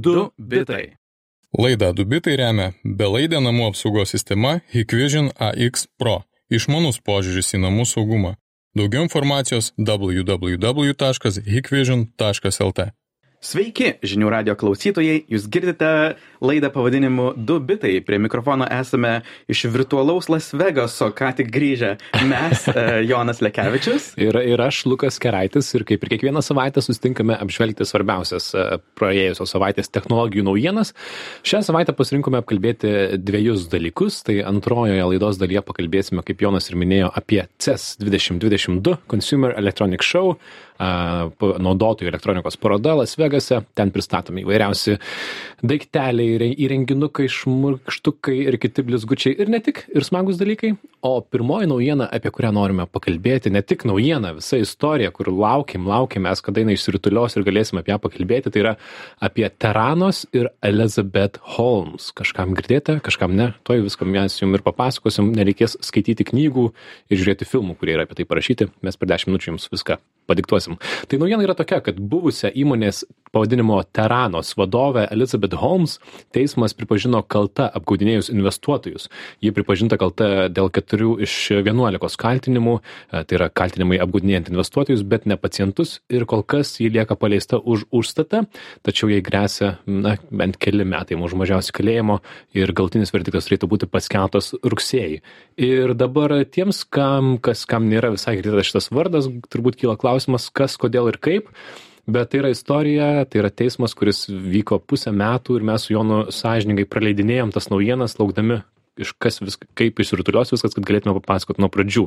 2 bitai. Laidą Dubitai remia belaidė namų apsaugos sistema Hikvision AX Pro - išmanus požiūris į namų saugumą. Daugiau informacijos www.hikvision.lt. Sveiki, žinių radio klausytojai, jūs girdite laidą pavadinimu 2 bitai. Prie mikrofono esame iš virtualaus Las Vegaso, ką tik grįžę. Mes, e, Jonas Lekevičius. Ir, ir aš, Lukas Keraitis, ir kaip ir kiekvieną savaitę sustinkame apžvelgti svarbiausias e, praėjusios savaitės technologijų naujienas. Šią savaitę pasirinkome apkalbėti dviejus dalykus. Tai antrojoje laidos dalyje pakalbėsime, kaip Jonas ir minėjo, apie CES 2022 Consumer Electronic Show naudotojų elektronikos paroda Las Vegase. Ten pristatomi įvairiausi daikteliai, įrenginukai, šmurkštukai ir kiti blizgučiai. Ir ne tik, ir smagus dalykai. O pirmoji naujiena, apie kurią norime pakalbėti, ne tik naujiena, visa istorija, kur laukim, laukim mes, kada jinai išsiritulios ir galėsime apie ją pakalbėti, tai yra apie Teranos ir Elizabeth Holmes. Kažkam girdėjote, kažkam ne. Tuoj viską mes jums ir papasakosim. Nereikės skaityti knygų ir žiūrėti filmų, kurie yra apie tai parašyti. Mes per 10 minučių jums viską padiktuosim. Tai naujiena yra tokia, kad buvusią įmonės pavadinimo Teranos vadovę Elizabeth Holmes teismas pripažino kalta apgaudinėjus investuotojus. Ji pripažinta kalta dėl keturių iš vienuolikos kaltinimų, e, tai yra kaltinimai apgaudinėjant investuotojus, bet ne pacientus ir kol kas ji lieka paleista už užstatą, tačiau jai grėsia na, bent keli metai už mažiausiai kalėjimo ir galtinis verdiktas turėtų būti paskeltas rugsėjai. Ir dabar tiems, kam, kas, kam nėra visai girdėtas šitas vardas, turbūt kyla klausimas, kas, kodėl ir kaip bet tai yra istorija tai yra teismas kuris vyko pusę metų ir mes su jonu sąžiningai praleidinėjom tas naujienas laukdami iš kas vis kaip išsirutulios viskas kad galėtume papasakot nuo pradžių.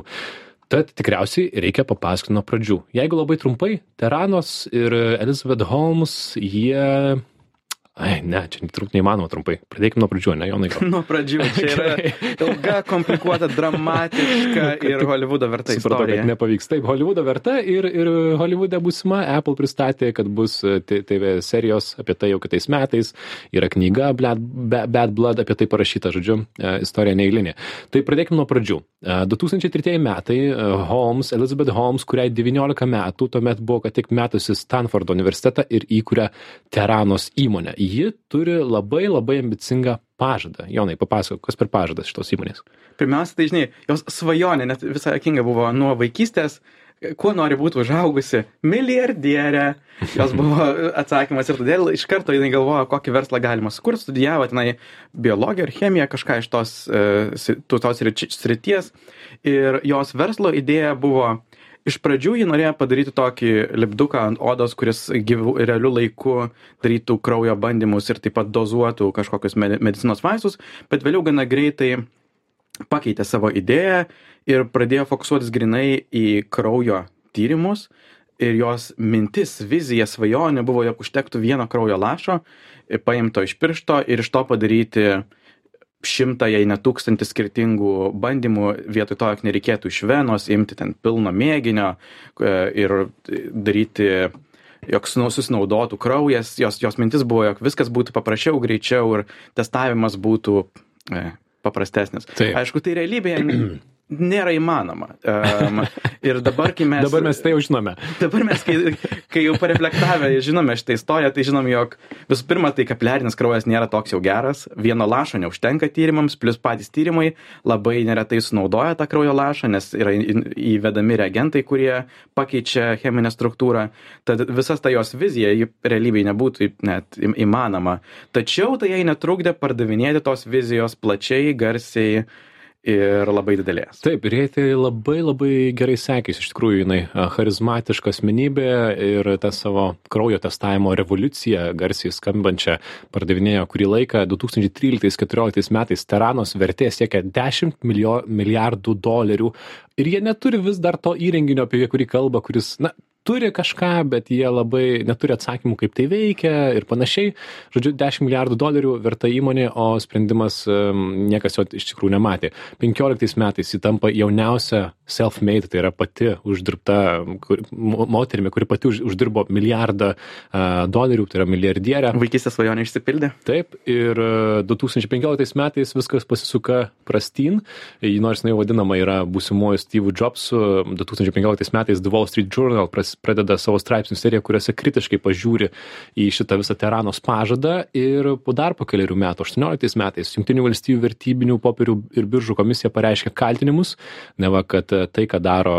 Tad tikriausiai reikia papasakot nuo pradžių. Jeigu labai trumpai teranos ir elizabeth holmes jie ai ne čia turbūt neįmanoma trumpai. Pradėkim nuo pradžių ane jonai gal? Nuo pradžių. Čia yra ilga, komplikuota, dramatiška ir Hollywoodo verta supratau kad nepavyks. Taip holivudo verta ir ir holivude būsima. Apple pristatė kad bus e, tv serijos apie tai jau kitais metais. Yra knyga Blood- Ba- bad blood apie tai parašyta žodžiu e, istorija neeilinė. Tai pradėkim nuo pradžių. E, du tūkstančiai tretieji metai e, holmes elizabeth holmes kuriai devyniolika metų tuomet buvo ką tik metusi stanfordo universitetą ir įkuria teranos įmonę ji turi labai labai ambicingą pažadą jonai papasakok kas per pažadas šitos įmonės Pirmiausia, tai žinai, jos svajonė net visai akinga buvo nuo vaikystės, kuo nori būti užaugusi milijardierė. Jos buvo atsakymas ir todėl iš karto jinai galvojo, kokį verslą galima sukurti, studijavo tenai biologiją ir chemiją, kažką iš tos, e, tos srities. Ir jos verslo idėja buvo Iš pradžių ji norėjo padaryti tokį lipduką ant odos, kuris gyvų, realiu laiku darytų kraujo bandymus ir taip pat dozuotų kažkokius medi- medicinos vaistus, bet vėliau gana greitai pakeitė savo idėją ir pradėjo fokusuotis grinai į kraujo tyrimus. Ir jos mintis, vizija, svajonė buvo, jog užtektų vieno kraujo lašo, paimto iš piršto ir iš to padaryti šimtą, jei ne tūkstantį skirtingų bandymų, vietoj to, jog nereikėtų iš venos imti ten pilno mėginio e, ir daryti jog susinaudotų kraujas, jos, jos mintis buvo, jog viskas būtų paprasčiau, greičiau ir testavimas būtų e, paprastesnis. Taip. Aišku, tai realybėje nėra įmanoma. Um, ir dabar, kai mes... dabar mes tai jau žinome Dabar mes, kai, kai jau pareflektavę žinome šitą istoriją, tai žinom, jog visų pirma, tai kapiliarinis kraujas nėra toks jau geras, vieno lašo neužtenka tyrimams, plus patys tyrimai labai neretai sunaudoja tą kraujo lašą, nes yra įvedami reagentai, kurie pakeičia cheminę struktūrą. Tad visas ta jos vizija, ji realybėje nebūtų net įmanoma. Tačiau tai jai netrukdė pardavinėti tos vizijos plačiai, garsiai ir labai didelės. Taip, ir jai tai labai labai gerai sekėsi, iš tikrųjų jinai charizmatiška asmenybė ir tą savo kraujo testavimo revoliuciją garsiai skambančią pardavinėjo kurį laiką. 2013-2014 metais Teranos vertė siekia 10 milijo, milijardų dolerių. Ir jie neturi vis dar to įrenginio, apie kurį kalba, kuris, na, turi kažką, bet jie labai neturi atsakymų, kaip tai veikia ir panašiai. Žodžiu, 10 milijardų dolerių verta įmonė, o sprendimas niekas jo iš tikrųjų nematė. 15 metais jį tampa jauniausia self-made, tai yra pati uždirbta moterimi, kuri pati už, uždirbo milijardą dolerių, tai yra milijardierė. Vaikystės svajonė išsipildė. Taip, ir e, 2015 metais viskas pasisuka prastyn, Ji nors jinai vadinama yra būsimuoju Steve Jobsu, 2015 metais The Wall Street Journal pras, pradeda savo straipsnių seriją, kuriuose kritiškai pažiūri į šitą visą Teranos pažadą ir po dar po keliarių metų, 18 metais, Junktinių valstybių vertybinių popierių ir biržų komisija pareiškė kaltinimus, neva, kad tai, ką daro,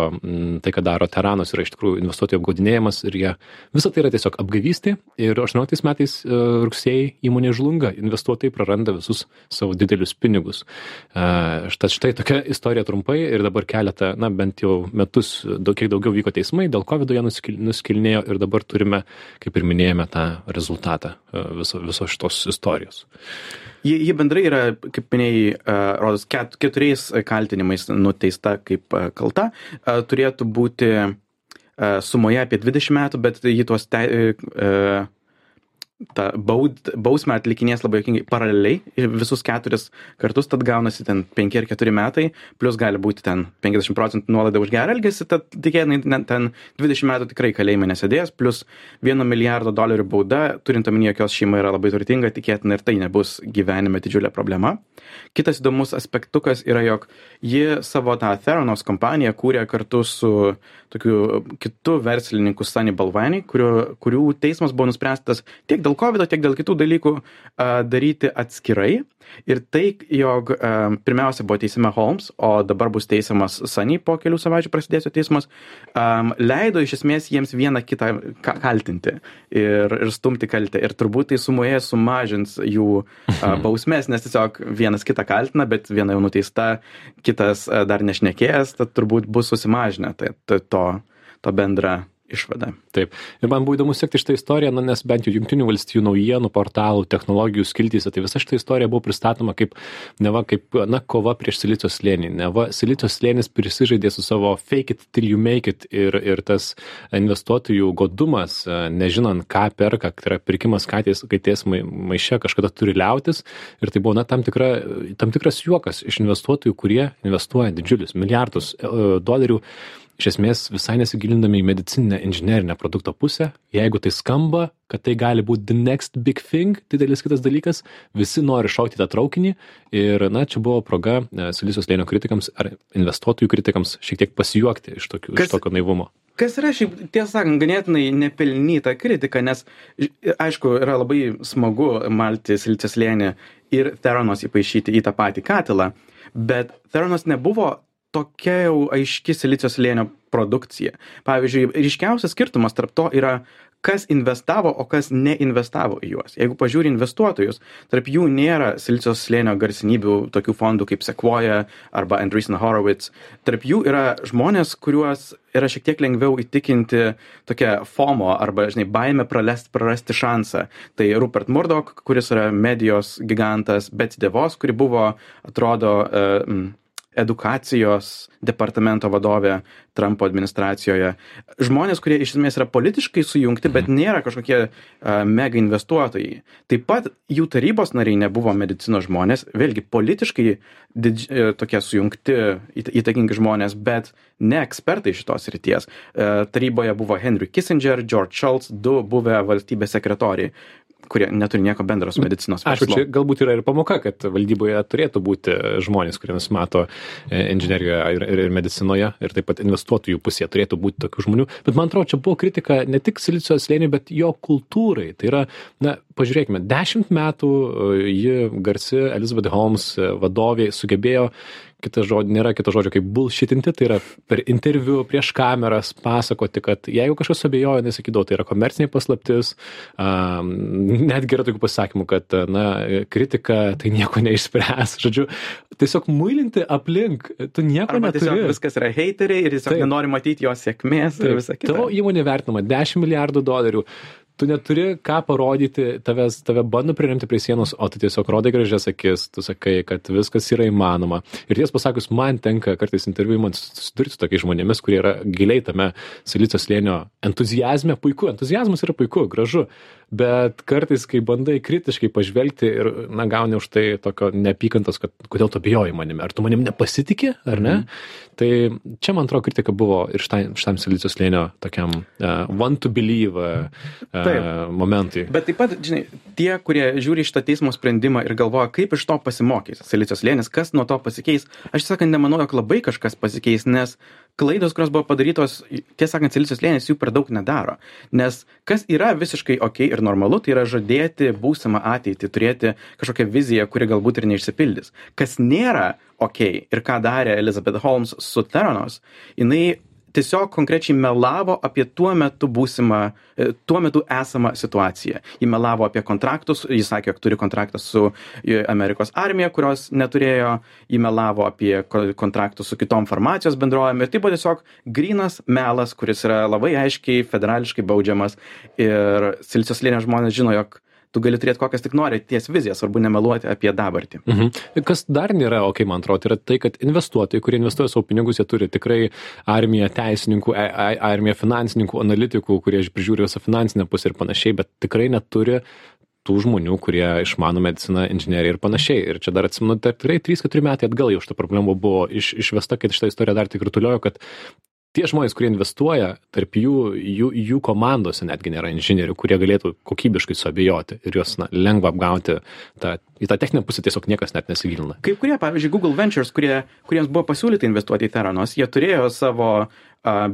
tai, ką daro Teranos, yra iš tikrųjų investuotojų apgaudinėjimas ir jie visą tai yra tiesiog apgavystė ir 18 metais e, rugsėjai įmonė žlunga, investuotojai praranda visus savo didelius pinigus. E, štai, štai tokia istorija trumpai ir dabar keletą, na bent jau metus, daug kiek daugiau vyko teismai, dėl COVID jie nuskil, nuskilnėjo ir dabar turime, kaip ir minėjome, tą rezultatą e, viso, viso šitos istorijos. Ji, ji bendrai yra, kaip minėjai, uh, rodos, ket, keturiais kaltinimais nuteista kaip uh, kalta. Turėtų būti sumoje apie 20 metų, bet ji tuos te, tą baud, bausmę atlikinės labai jokingai paraleliai visus keturis kartus, tad gaunasi ten 5 ar 4 metai, plus gali būti ten 50 procentų nuolaida už gerą elgesį, tad tikėtinai ten 20 metų tikrai kalėjime nesėdės, plus 1 milijardo dolerių bauda, turint omeny, jokios šeima yra labai turtinga, tikėtinai ir tai nebus gyvenime didžiulė problema. Kitas įdomus aspektukas yra, jog ji savo tą Theranos kompaniją kūrė kartu su tokiu kitu verslininku Sunny Balvani, kurių, kurių teismas buvo nuspręstas tiek dėl COVID, tiek dėl kitų dalykų daryti atskirai. Ir tai, jog pirmiausia buvo teisime Holmes, o dabar bus teisiamas Sunny po kelių savaičių prasidėsio teismas, leido iš esmės jiems vieną kitą kaltinti ir, ir stumti kaltę. Ir turbūt tai sumoje sumažins jų uh, bausmės, nes tiesiog vienas kitą kaltina, bet viena jau nuteista, kitas dar nešnekėjęs, tad turbūt bus susimažinę tai, tai to, to bendrą išvada. Taip. Ir man buvo įdomu sekti šitą istoriją, na, nes bent jau Junktinių valstybių naujienų portalų, technologijų skiltyse, tai visa šitą istoriją buvo pristatoma kaip, neva, kaip, na, kova prieš silicio slėnį. Neva, silicio slėnis prisižaidė su savo fake it till you make it ir, ir tas investuotojų godumas, nežinant, ką perka, tai yra pirkimas katės, katės maiše kažkada turi liautis. Ir tai buvo, na, tam, tikra, tam tikras juokas iš investuotojų, kurie investuoja didžiulius milijardus e, dolerių iš esmės visai nesigilindami į medicininę inžinerinę produkto pusę jeigu tai skamba kad tai gali būt the next big thing didelis kitas dalykas visi nori šokti į tą traukinį ir na čia buvo proga e, silicio slėnio kritikams ar investuotojų kritikams šiek tiek pasijuokti iš tokių iš tokio naivumo. kas yra šiaip tiesą sakant ganėtinai nepelnyta kritika nes aišku yra labai smagu malti silicio slėnį ir theranos įpaišyti į tą patį katilą bet theranos nebuvo tokia jau aiški silicio slėnio produkcija. Pavyzdžiui, ryškiausias skirtumas tarp to yra, kas investavo, o kas neinvestavo į juos. Jeigu pažiūri investuotojus, tarp jų nėra silicio slėnio garsinybių tokių fondų kaip Sequoia arba Andreessen Horowitz. Tarp jų yra žmonės, kuriuos yra šiek tiek lengviau įtikinti tokia FOMO arba, žinai, baime pralesti, prarasti šansą. Tai Rupert Murdoch, kuris yra medijos gigantas, Betsy DeVos, kuri buvo, atrodo, uh, edukacijos departamento vadovė Trumpo administracijoje. Žmonės, kurie iš esmės yra politiškai sujungti, bet mhm. nėra kažkokie uh, mega investuotojai. Taip pat jų tarybos nariai nebuvo medicinos žmonės, vėlgi politiškai didž, uh, tokie sujungti įtakingi žmonės, bet ne ekspertai šitos ryties. Uh, taryboje buvo Henry Kissinger, George Shultz, du buvę valstybės sekretoriai kurie neturi nieko bendro su medicinos verslu. Aišku, čia galbūt yra ir pamoka, kad valdyboje turėtų būti žmonės, kurie nusimato e, inžinerijoje ir, ir, ir medicinoje, ir taip pat investuotojų pusėje turėtų būti tokių žmonių. Bet man atrodo, čia buvo kritika ne tik silicio slėniui, bet jo kultūrai. Tai yra, na, pažiūrėkime, dešimt metų e, ji garsi Elizabeth Holmes e, vadovė sugebėjo kitas žodis, nėra kito žodžio kaip bullshitinti, tai yra per interviu prieš kameras pasakoti, kad jeigu kažkas abejoja, nesakydavo, tai yra komerciniai paslaptis, um, netgi yra tokių pasakymų, kad, na, kritika tai nieko neišspręs. Žodžiu, tiesiog muilinti aplink, tu nieko neturi. Viskas yra heiteriai ir tiesiog nenori matyti jo sėkmės ir visą kitą. Tavo įmonė vertinama 10 milijardų dolerių tu neturi ką parodyti, tavęs, tave bando priremti prie sienos, o tu tiesiog rodai gražias akis, tu sakai, kad viskas yra įmanoma. Ir ties pasakius, man tenka kartais interviu, man susidurti su tokiais žmonėmis, kurie yra giliai tame silicio slėnio entuzijazme, puiku, entuzijazmas yra puiku, gražu, bet kartais, kai bandai kritiškai pažvelgti ir, na, gauni už tai tokio neapykantos, kad kodėl tu bijoji manimi, ar tu manim nepasitikė, ar ne? Mm. Tai čia, man atrodo, kritika buvo ir šitam, silicio slėnio tokiam uh, want to believe uh, Taip. momentai. Bet taip pat, žinai, tie, kurie žiūri šitą teismo sprendimą ir galvoja, kaip iš to pasimokys Silicijos lėnis, kas nuo to pasikeis, aš sakant, nemanau, jog labai kažkas pasikeis, nes klaidos, kurios buvo padarytos, tiesą sakant, Silicijos lėnis jų per daug nedaro. Nes kas yra visiškai ok ir normalu, tai yra žadėti būsimą ateitį, turėti kažkokią viziją, kuri galbūt ir neišsipildys. Kas nėra ok ir ką darė Elizabeth Holmes su Theranos, jinai tiesiog konkrečiai melavo apie tuo metu būsimą, e, tuo metu esamą situaciją. Ji melavo apie kontraktus, jis sakė, jog turi kontraktą su e, Amerikos armija, kurios neturėjo, ji melavo apie ko- kontraktus su kitom farmacijos bendrovėm. Ir tai buvo tiesiog grinas melas, kuris yra labai aiškiai federališkai baudžiamas. Ir Silicijos lėnio žmonės žino, jog tu gali turėti kokias tik nori ties vizijas, svarbu nemeluoti apie dabartį. Mhm. Kas dar nėra, ok, man atrodo, yra tai, kad investuotojai, kurie investuoja savo pinigus, jie turi tikrai armiją teisininkų, a- a- armiją finansininkų, analitikų, kurie prižiūri visą finansinę pusę ir panašiai, bet tikrai neturi tų žmonių, kurie išmano mediciną, inžineriją ir panašiai. Ir čia dar atsimenu, dar tikrai 3-4 metai atgal jau šitą problemą buvo iš, išvesta, kad šitą istoriją dar tik rutuliojo, kad tie žmonės, kurie investuoja, tarp jų, jų, jų komandose netgi nėra inžinierių, kurie galėtų kokybiškai suabejoti ir juos na, lengva apgauti. Ta, į tą techninę pusę tiesiog niekas net nesigilina. Kai kurie, pavyzdžiui, Google Ventures, kurie, kuriems buvo pasiūlyta investuoti į Teranos, jie turėjo savo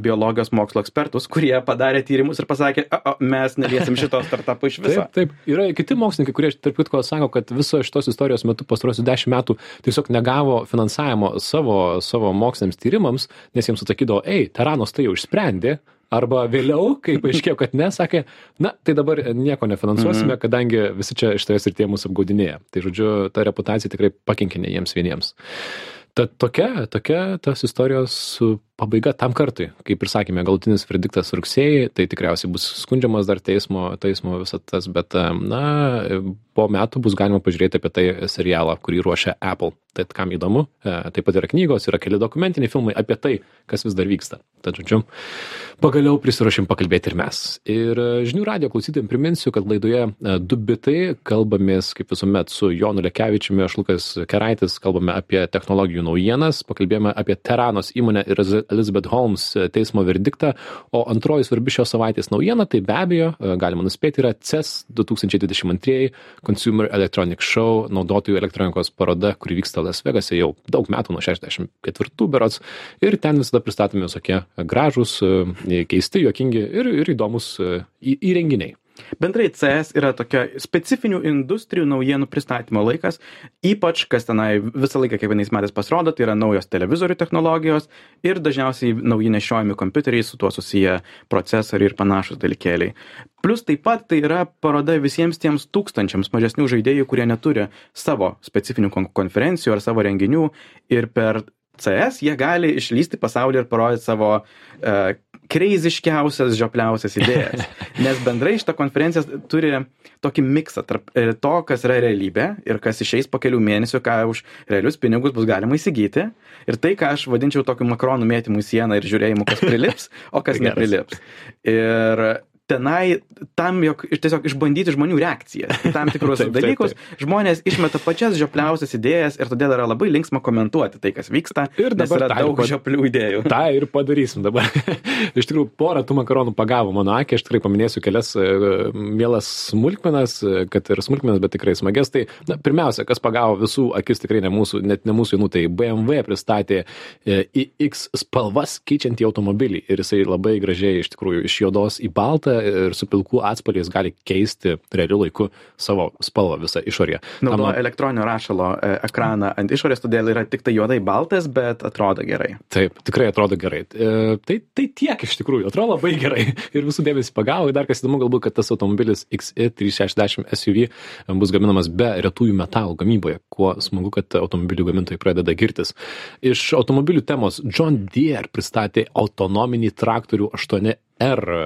biologijos mokslo ekspertus, kurie padarė tyrimus ir pasakė, a, a, mes neliesim šito startupo iš viso. Taip, taip. Yra kiti mokslininkai, kurie, tarp kitko, sako, kad viso šitos istorijos metu pastarosius dešimt metų tiesiog negavo finansavimo savo, savo moksliniams tyrimams, nes jiems atsakydavo, ei, Teranos tai jau išsprendė. Arba vėliau, kai paaiškėjo, kad ne, sakė, na, tai dabar nieko nefinansuosime, kadangi visi čia šitoje srityje mūsų apgaudinėja. Tai žodžiu, ta reputacija tikrai pakenkė ne jiems vieniems. Tad tokia, tokia tos istorijos pabaiga tam kartui. Kaip ir sakėme, galutinis verdiktas rugsėjai, tai tikriausiai bus skundžiamas dar teismo, teismo visą tas, bet, na, po metų bus galima pažiūrėti apie tai serialą, kurį ruošia Apple. Tai kam įdomu, e, taip pat yra knygos, yra keli dokumentiniai filmai apie tai, kas vis dar vyksta. Tad, žodžiu, pagaliau prisirašym pakalbėti ir mes. Ir e, žinių radio klausytėm priminsiu, kad laidoje e, du bitai kalbamės kaip visuomet su Jonu Lekevičiumi, aš Lukas Keraitis, kalbame apie technologijų naujienas, pakalbėjome apie Teranos įmonę ir Elizabeth Holmes teismo verdiktą, o antroji svarbi šios savaitės naujiena, tai be abejo, galima nuspėti, yra CES 2022 Consumer Electronic Show, naudotojų elektronikos paroda, kuri vyksta Las Vegase jau daug metų, nuo 64 berots, ir ten visada pristatomi visokie gražūs, keisti, juokingi ir, ir įdomus įrenginiai. Bendrai CS yra tokia specifinių industrijų naujienų pristatymo laikas, ypač kas tenai visą laiką kiekvienais metais pasirodo, tai yra naujos televizorių technologijos ir dažniausiai nauji nešiojami kompiuteriai, su tuo susiję procesoriai ir panašus dalykėliai. Plus taip pat tai yra paroda visiems tiems tūkstančiams mažesnių žaidėjų, kurie neturi savo specifinių kon konferencijų ar savo renginių ir per CS jie gali išlysti pasaulį ir parodyti savo uh, kreiziškiausias, žiopliausias idėjas. Nes bendrai šitą konferenciją turi tokį miksą tarp e, to, kas yra realybė ir kas išeis po kelių mėnesių, ką už realius pinigus bus galima įsigyti. Ir tai, ką aš vadinčiau tokiu makronų mėtymu į sieną ir žiūrėjimu, kas prilips, o kas neprilips. Ir tenai tam, jog tiesiog išbandyti žmonių reakciją į tam tikrus Taip, taip, dalykus. Žmonės išmeta pačias žiopliausias idėjas ir todėl yra labai linksma komentuoti tai, kas vyksta. Ir dabar yra daug pad- žioplių idėjų. tą ir padarysim dabar. Iš tikrųjų, porą tų makaronų pagavo mano akį, aš tikrai paminėsiu kelias e, mielas smulkmenas, e, kad ir smulkmenas, bet tikrai smages. Tai, na, pirmiausia, kas pagavo visų akis tikrai ne mūsų, net ne mūsų jaunų, tai BMW pristatė e, iX spalvas keičiantį automobilį ir jisai labai gražiai iš tikrųjų iš juodos į baltą ir su pilku atspalviais gali keisti realiu laiku savo spalvą visą išorėje. Tam Naudoja man- elektroninio rašalo e, ekraną ant išorės, todėl yra tik tai juodai baltas, bet atrodo gerai. Taip, tikrai atrodo gerai. E, tai, tai tiek iš tikrųjų, atrodo labai gerai. Ir visų dėmesį pagavo. Ir dar kas įdomu, galbūt, kad tas automobilis XE360 SUV bus gaminamas be retųjų metalų gamyboje. Kuo smagu, kad automobilių gamintojai pradeda girtis. Iš automobilių temos John Deere pristatė autonominį traktorių 8 R.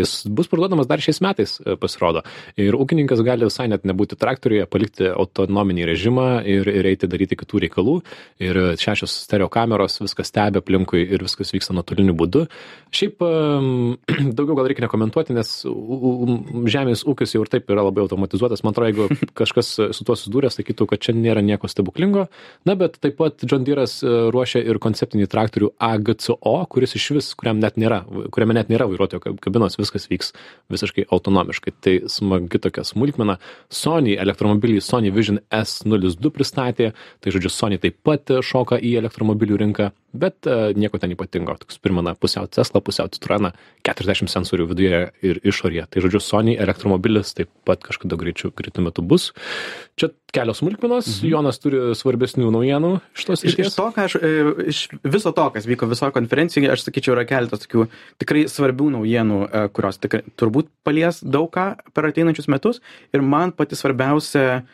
Jis bus parduodamas dar šiais metais, e, pasirodo. Ir ūkininkas gali visai net nebūti traktoriuje, palikti autonominį režimą ir, ir eiti daryti kitų reikalų. Ir šešios stereo kameros, viskas stebi aplinkui ir viskas vyksta nuotoliniu būdu. Šiaip daugiau gal reikia nekomentuoti, nes žemės ūkis jau ir taip yra labai automatizuotas. Man atrodo, jeigu kažkas su tuo susidūrė, sakytų, kad čia nėra nieko stebuklingo. Na, bet taip pat John Deere'as e, ruošia ir konceptinį traktorių AGCO, kuris iš vis, kuriam net nėra, kuriame net nėra vairuotojo kab- kabinos, viskas vyks visiškai autonomiškai. Tai smagi tokia smulkmena. Sony elektromobilį Sony Vision S02 pristatė, tai žodžiu, Sony taip pat šoka į elektromobilių rinką, bet e, nieko ten ypatingo. Toks primena pusiau Tesla, pusiau Citroeną, 40 sensorių viduje ir išorėje. Tai žodžiu, Sony elektromobilis taip pat kažkada greičiu, greitu metu bus. Čia kelios smulkmenos, mhm. Jonas turi svarbesnių naujienų iš tos Iš, iš to, aš, e, iš viso to, kas vyko visoje konferencijoje, aš sakyčiau, yra keletas tokių tikrai svarbių naujienų, e, kurios tikrai turbūt palies daug ką per ateinančius metus. Ir man pati svarbiausia,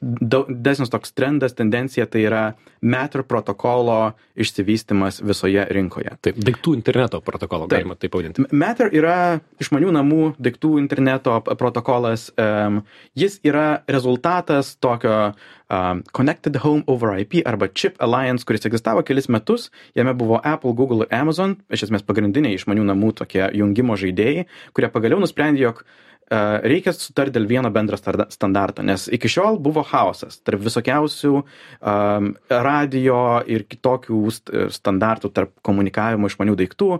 daug desnis toks trendas, tendencija, tai yra Matter protokolo išsivystimas visoje rinkoje. Taip, daiktų interneto protokolo Taip. galima taip pavadinti. Matter yra išmanių namų daiktų interneto protokolas. Um, jis yra rezultatas tokio um, Connected Home over IP arba Chip Alliance, kuris egzistavo kelis metus. Jame buvo Apple, Google ir Amazon, iš esmės pagrindiniai išmanių namų tokie jungimo žaidėjai, kurie pagaliau nusprendė, jog uh, reikia sutarti dėl vieno bendro standarto, nes iki šiol buvo chaosas tarp visokiausių um, radio ir kitokių st standartų tarp komunikavimo išmanių daiktų.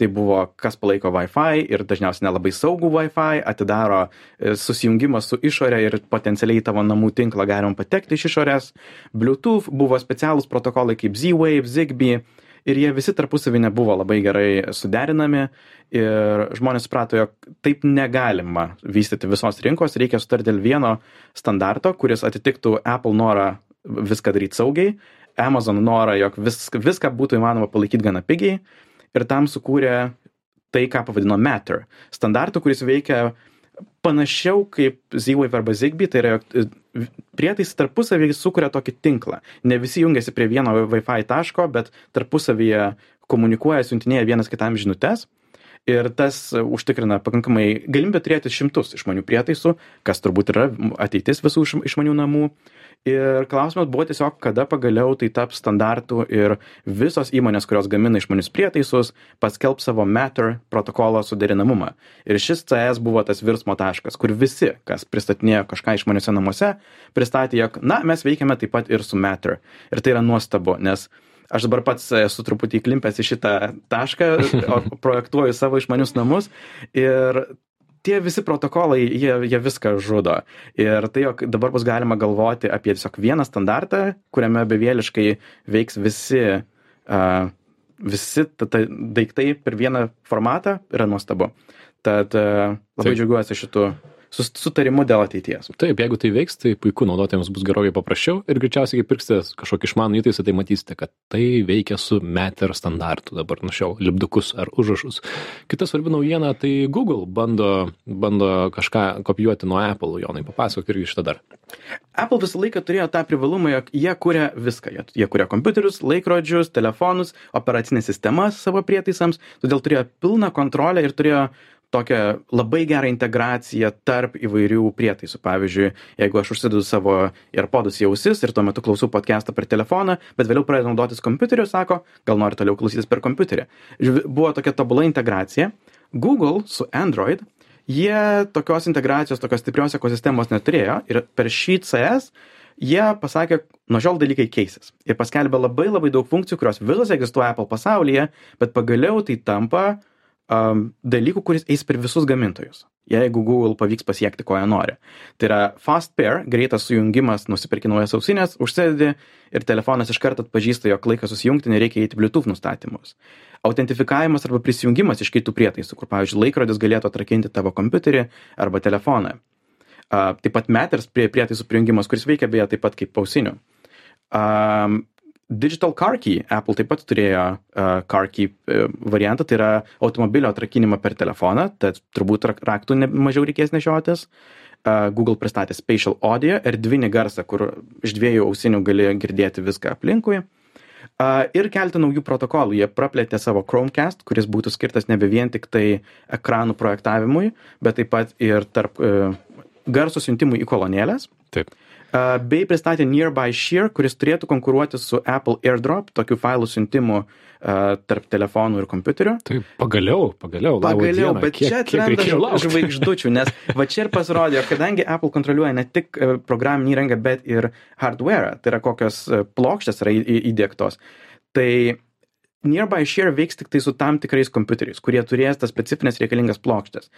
Tai buvo, kas palaiko Wi-Fi ir dažniausiai nelabai saugų Wi-Fi, atidaro e, susijungimą su išorė ir potencialiai tavo namų tinklą galima patekti iš išorės. Bluetooth buvo specialūs protokolai kaip Z-Wave, Zigbee ir jie visi tarpusavį nebuvo labai gerai suderinami ir žmonės suprato, jog taip negalima vystyti visos rinkos, reikia sutarti dėl vieno standarto, kuris atitiktų Apple norą viską daryti saugiai, Amazon norą, jog vis, viską būtų įmanoma palaikyti gana pigiai ir tam sukūrė tai, ką pavadino Matter. Standartų, kuris veikia panašiau kaip Z-Wave arba Zigbee, tai yra, prietaisai tarpusavį sukuria tokį tinklą. Ne visi jungiasi prie vieno Wi-Fi taško, bet tarpusavyje komunikuoja, siuntinėja vienas kitam žinutes. Ir tas užtikrina pakankamai galimybę turėti šimtus išmanių prietaisų, kas turbūt yra ateitis visų iš- išmanių namų. Ir klausimas buvo tiesiog, kada pagaliau tai taps standartų ir visos įmonės, kurios gamina išmanius prietaisus, paskelb savo Matter protokolo suderinamumą. Ir šis CS buvo tas virsmo taškas, kur visi, kas pristatinėjo kažką išmaniuose namuose, pristatė, jog, na, mes veikiame taip pat ir su Matter. Ir tai yra nuostabu, nes aš dabar pats esu truputį įklimpęs į šitą tašką, projektuoju savo išmanius namus ir tie visi protokolai, jie, jie viską žudo. Ir tai, jog dabar bus galima galvoti apie tiesiog vieną standartą, kuriame bevėliškai veiks visi, uh, visi ta, ta, daiktai per vieną formatą, yra nuostabu. Tad uh, labai Taip. džiaugiuosi šitų sus- sutarimu dėl ateities. Taip, jeigu tai veiks, tai puiku, naudotojams bus gerokai paprasčiau ir greičiausiai, kai pirksite kažkokį išmanų įtaisą, tai matysite, kad tai veikia su Matter standartu dabar nušiau lipdukus ar užrašus. Kita svarbi naujiena, tai Google bando, bando kažką kopijuoti nuo Apple, Jonai, papasakok irgi šitą dar. Apple visą laiką turėjo tą privalumą, jog jie kuria viską. Jie, jie kuria kompiuterius, laikrodžius, telefonus, operacinės sistemas savo prietaisams, todėl turėjo pilną kontrolę ir turėjo tokią labai gerą integraciją tarp įvairių prietaisų. Pavyzdžiui, jeigu aš užsidedu savo AirPodus į ausis ir tuo metu klausau podcastą per telefoną, bet vėliau pradedu naudotis kompiuteriu, sako, gal nori toliau klausytis per kompiuterį. Buvo tokia tobula integracija. Google su Android jie tokios integracijos, tokios stiprios ekosistemos neturėjo ir per šį CS jie pasakė, nuo šiol dalykai keisis. Ir paskelbė labai labai daug funkcijų, kurios visos egzistuoja Apple pasaulyje, bet pagaliau tai tampa um, dalykų, kuris eis per visus gamintojus. Jeigu Google pavyks pasiekti, ko jie nori. Tai yra fast pair, greitas sujungimas, nusipirki naujas ausinės, užsidedi ir telefonas iš karto atpažįsta, jog laikas susijungti, nereikia įti Bluetooth nustatymus. Autentifikavimas arba prisijungimas iš kitų prietaisų, kur, pavyzdžiui, laikrodis galėtų atrakinti tavo kompiuterį arba telefoną. Uh, taip pat Matters prie prietaisų prijungimas, kuris veikia beje taip pat kaip ausinių. Um, Digital Car Key, Apple taip pat turėjo uh, Car Key uh, variantą, tai yra automobilio atrakinimą per telefoną, tad turbūt rak- raktų ne, mažiau reikės nešiotis. Uh, Google pristatė Spatial Audio, erdvinį garsą, kur iš dviejų ausinių gali girdėti viską aplinkui. Uh, ir keletą naujų protokolų. Jie praplėtė savo Chromecast, kuris būtų skirtas nebe vien tik tai ekranų projektavimui, bet taip pat ir tarp uh, garso siuntimui į kolonėlės. Taip. Bei pristatė Nearby Share, kuris turėtų konkuruoti su Apple AirDrop, tokių failų siuntimu tarp telefonų ir kompiuterio. Taip, pagaliau, pagaliau. Pagaliau, dieną. bet kiek, čia atsiranda žvaigždučių, nes va čia ir pasirodė, kadangi Apple kontroliuoja ne tik e, programinį įrangą, bet ir hardware, tai yra kokios e, plokštės yra įdėktos, tai Nearby Share veiks tik tai su tam tikrais kompiuteriais, kurie turės tas specifines reikalingas plokštės.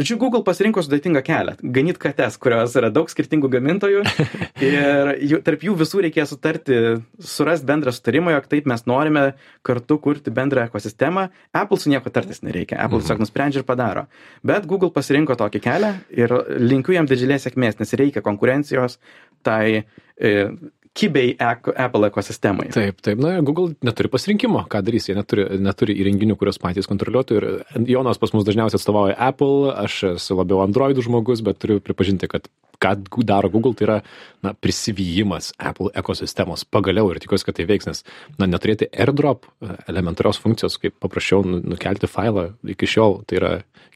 Žodžiu, Google pasirinko sudėtingą kelią - ganyt kates, kurios yra daug skirtingų gamintojų ir jų, tarp jų visų reikės sutarti, surasti bendrą sutarimą, jog taip mes norime kartu kurti bendrą ekosistemą. Apple su nieko tartis nereikia, Apple tiesiog nusprendžia ir padaro. Bet Google pasirinko tokį kelią ir linkiu jam didžiulės sėkmės, nes reikia konkurencijos tai e, kibiai Apple ekosistemai. Taip, taip, na, Google neturi pasirinkimo, ką darys, jie neturi, neturi įrenginių, kurios patys kontroliuotų. Ir Jonas pas mus dažniausiai atstovauja Apple, aš esu labiau Android žmogus, bet turiu pripažinti, kad ką daro Google, tai yra na, prisivyjimas Apple ekosistemos pagaliau ir tikiuosi, kad tai veiks, nes na, neturėti airdrop e, elementarios funkcijos, kaip paprasčiau nu- nukelti failą iki šiol, tai yra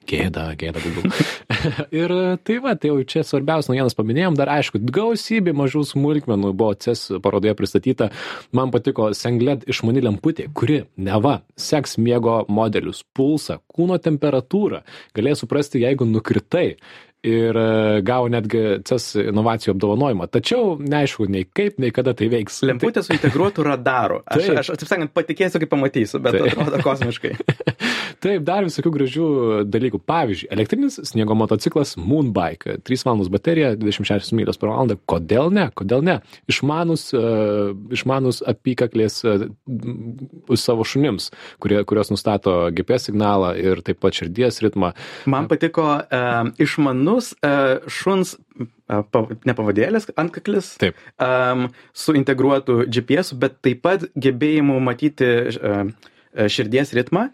gėda, gėda Google. ir e, tai va, tai jau čia svarbiausias naujienas paminėjom, dar aišku, gausybė mažų smulkmenų buvo CES parodoje pristatyta. Man patiko Sengled išmani lemputė, kuri neva seks miego modelius, pulsą, kūno temperatūrą, galės suprasti, jeigu nukritai ir e, gavo netgi CES inovacijų apdovanojimą. Tačiau neaišku, nei kaip, nei kada tai veiks. Lemputė su integruotu radaru. Aš, Taip. aš, taip sakant, patikėsiu, kai pamatysiu, bet Taip. atrodo kosmiškai. Taip, dar visokių gražių dalykų. Pavyzdžiui, elektrinis sniego motociklas Moonbike. 3 valandos baterija, 26 mylios per valandą. Kodėl ne? Kodėl ne? Išmanus, uh, išmanus apykaklės uh, savo šunims, kurie, kurios nustato GPS signalą ir taip pat širdies ritmą. Man patiko uh, išmanus uh, šuns, uh, ne pavadėlis, antkaklis. Taip. Um, su integruotu GPS, bet taip pat gebėjimu matyti uh, širdies ritmą.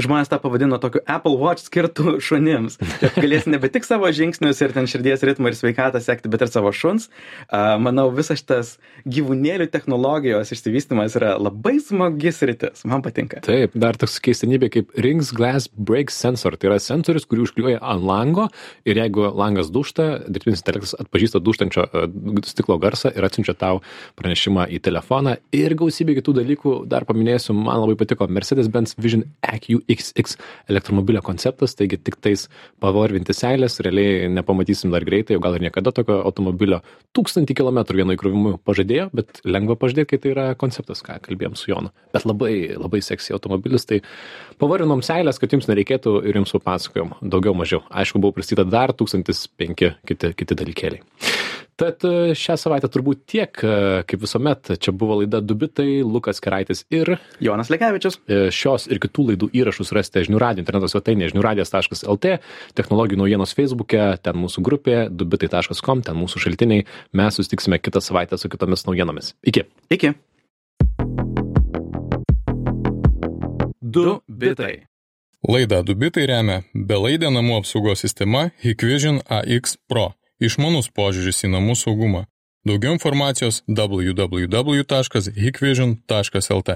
Žmonės tą pavadino tokiu Apple Watch skirtų šunims. Galės nebe tik savo žingsnius ir ten širdies ritmą ir sveikatą sekti, bet ir savo šuns. Manau, visas šitas gyvūnėlių technologijos išsivystimas yra labai smagis rytis. Man patinka. Taip, dar toks keistenybė kaip Rings Glass Break Sensor. Tai yra sensorius, kurį užklijuoja ant lango ir jeigu langas dušta, dirbtinis intelektas atpažįsta duštančio e, stiklo garsą ir atsiunčia tau pranešimą į telefoną. Ir gausybė kitų dalykų dar paminėsiu, man labai patiko Mercedes-Benz Vision EQXX elektromobilio konceptas, taigi tik tais pavarvinti seilės, realiai nepamatysim dar greitai, o gal ir niekada tokio automobilio. Tūkstantį kilometrų vieno įkrovimu pažadėjo, bet lengva pažadėti, kai tai yra konceptas, ką kalbėjom su Jonu. Bet labai, labai seksy automobilis, tai pavarvinom seilės, kad jums nereikėtų ir jums papasakojom daugiau mažiau. Aišku, buvo pristatyta dar 1005 kiti, kiti dalykėliai. Tad e, šią savaitę turbūt tiek, e, kaip visuomet, čia buvo laida Dubitai, Lukas Keraitis ir Jonas Lekevičius. e, šios ir kitų laidų įrašus rasite žinių radio interneto svetainėje žiniųradijas.lt, technologijų naujienos Facebook'e, ten mūsų grupė, dubitai.com, ten mūsų šaltiniai. Mes susitiksime kitą savaitę su kitomis naujienomis. Iki. Iki. Du bitai. Laidą Dubitai remia belaidė namų apsaugos sistema Hikvision AX Pro. Išmanus požiūris į namų saugumą. Daugiau informacijos www.hikvision.lt.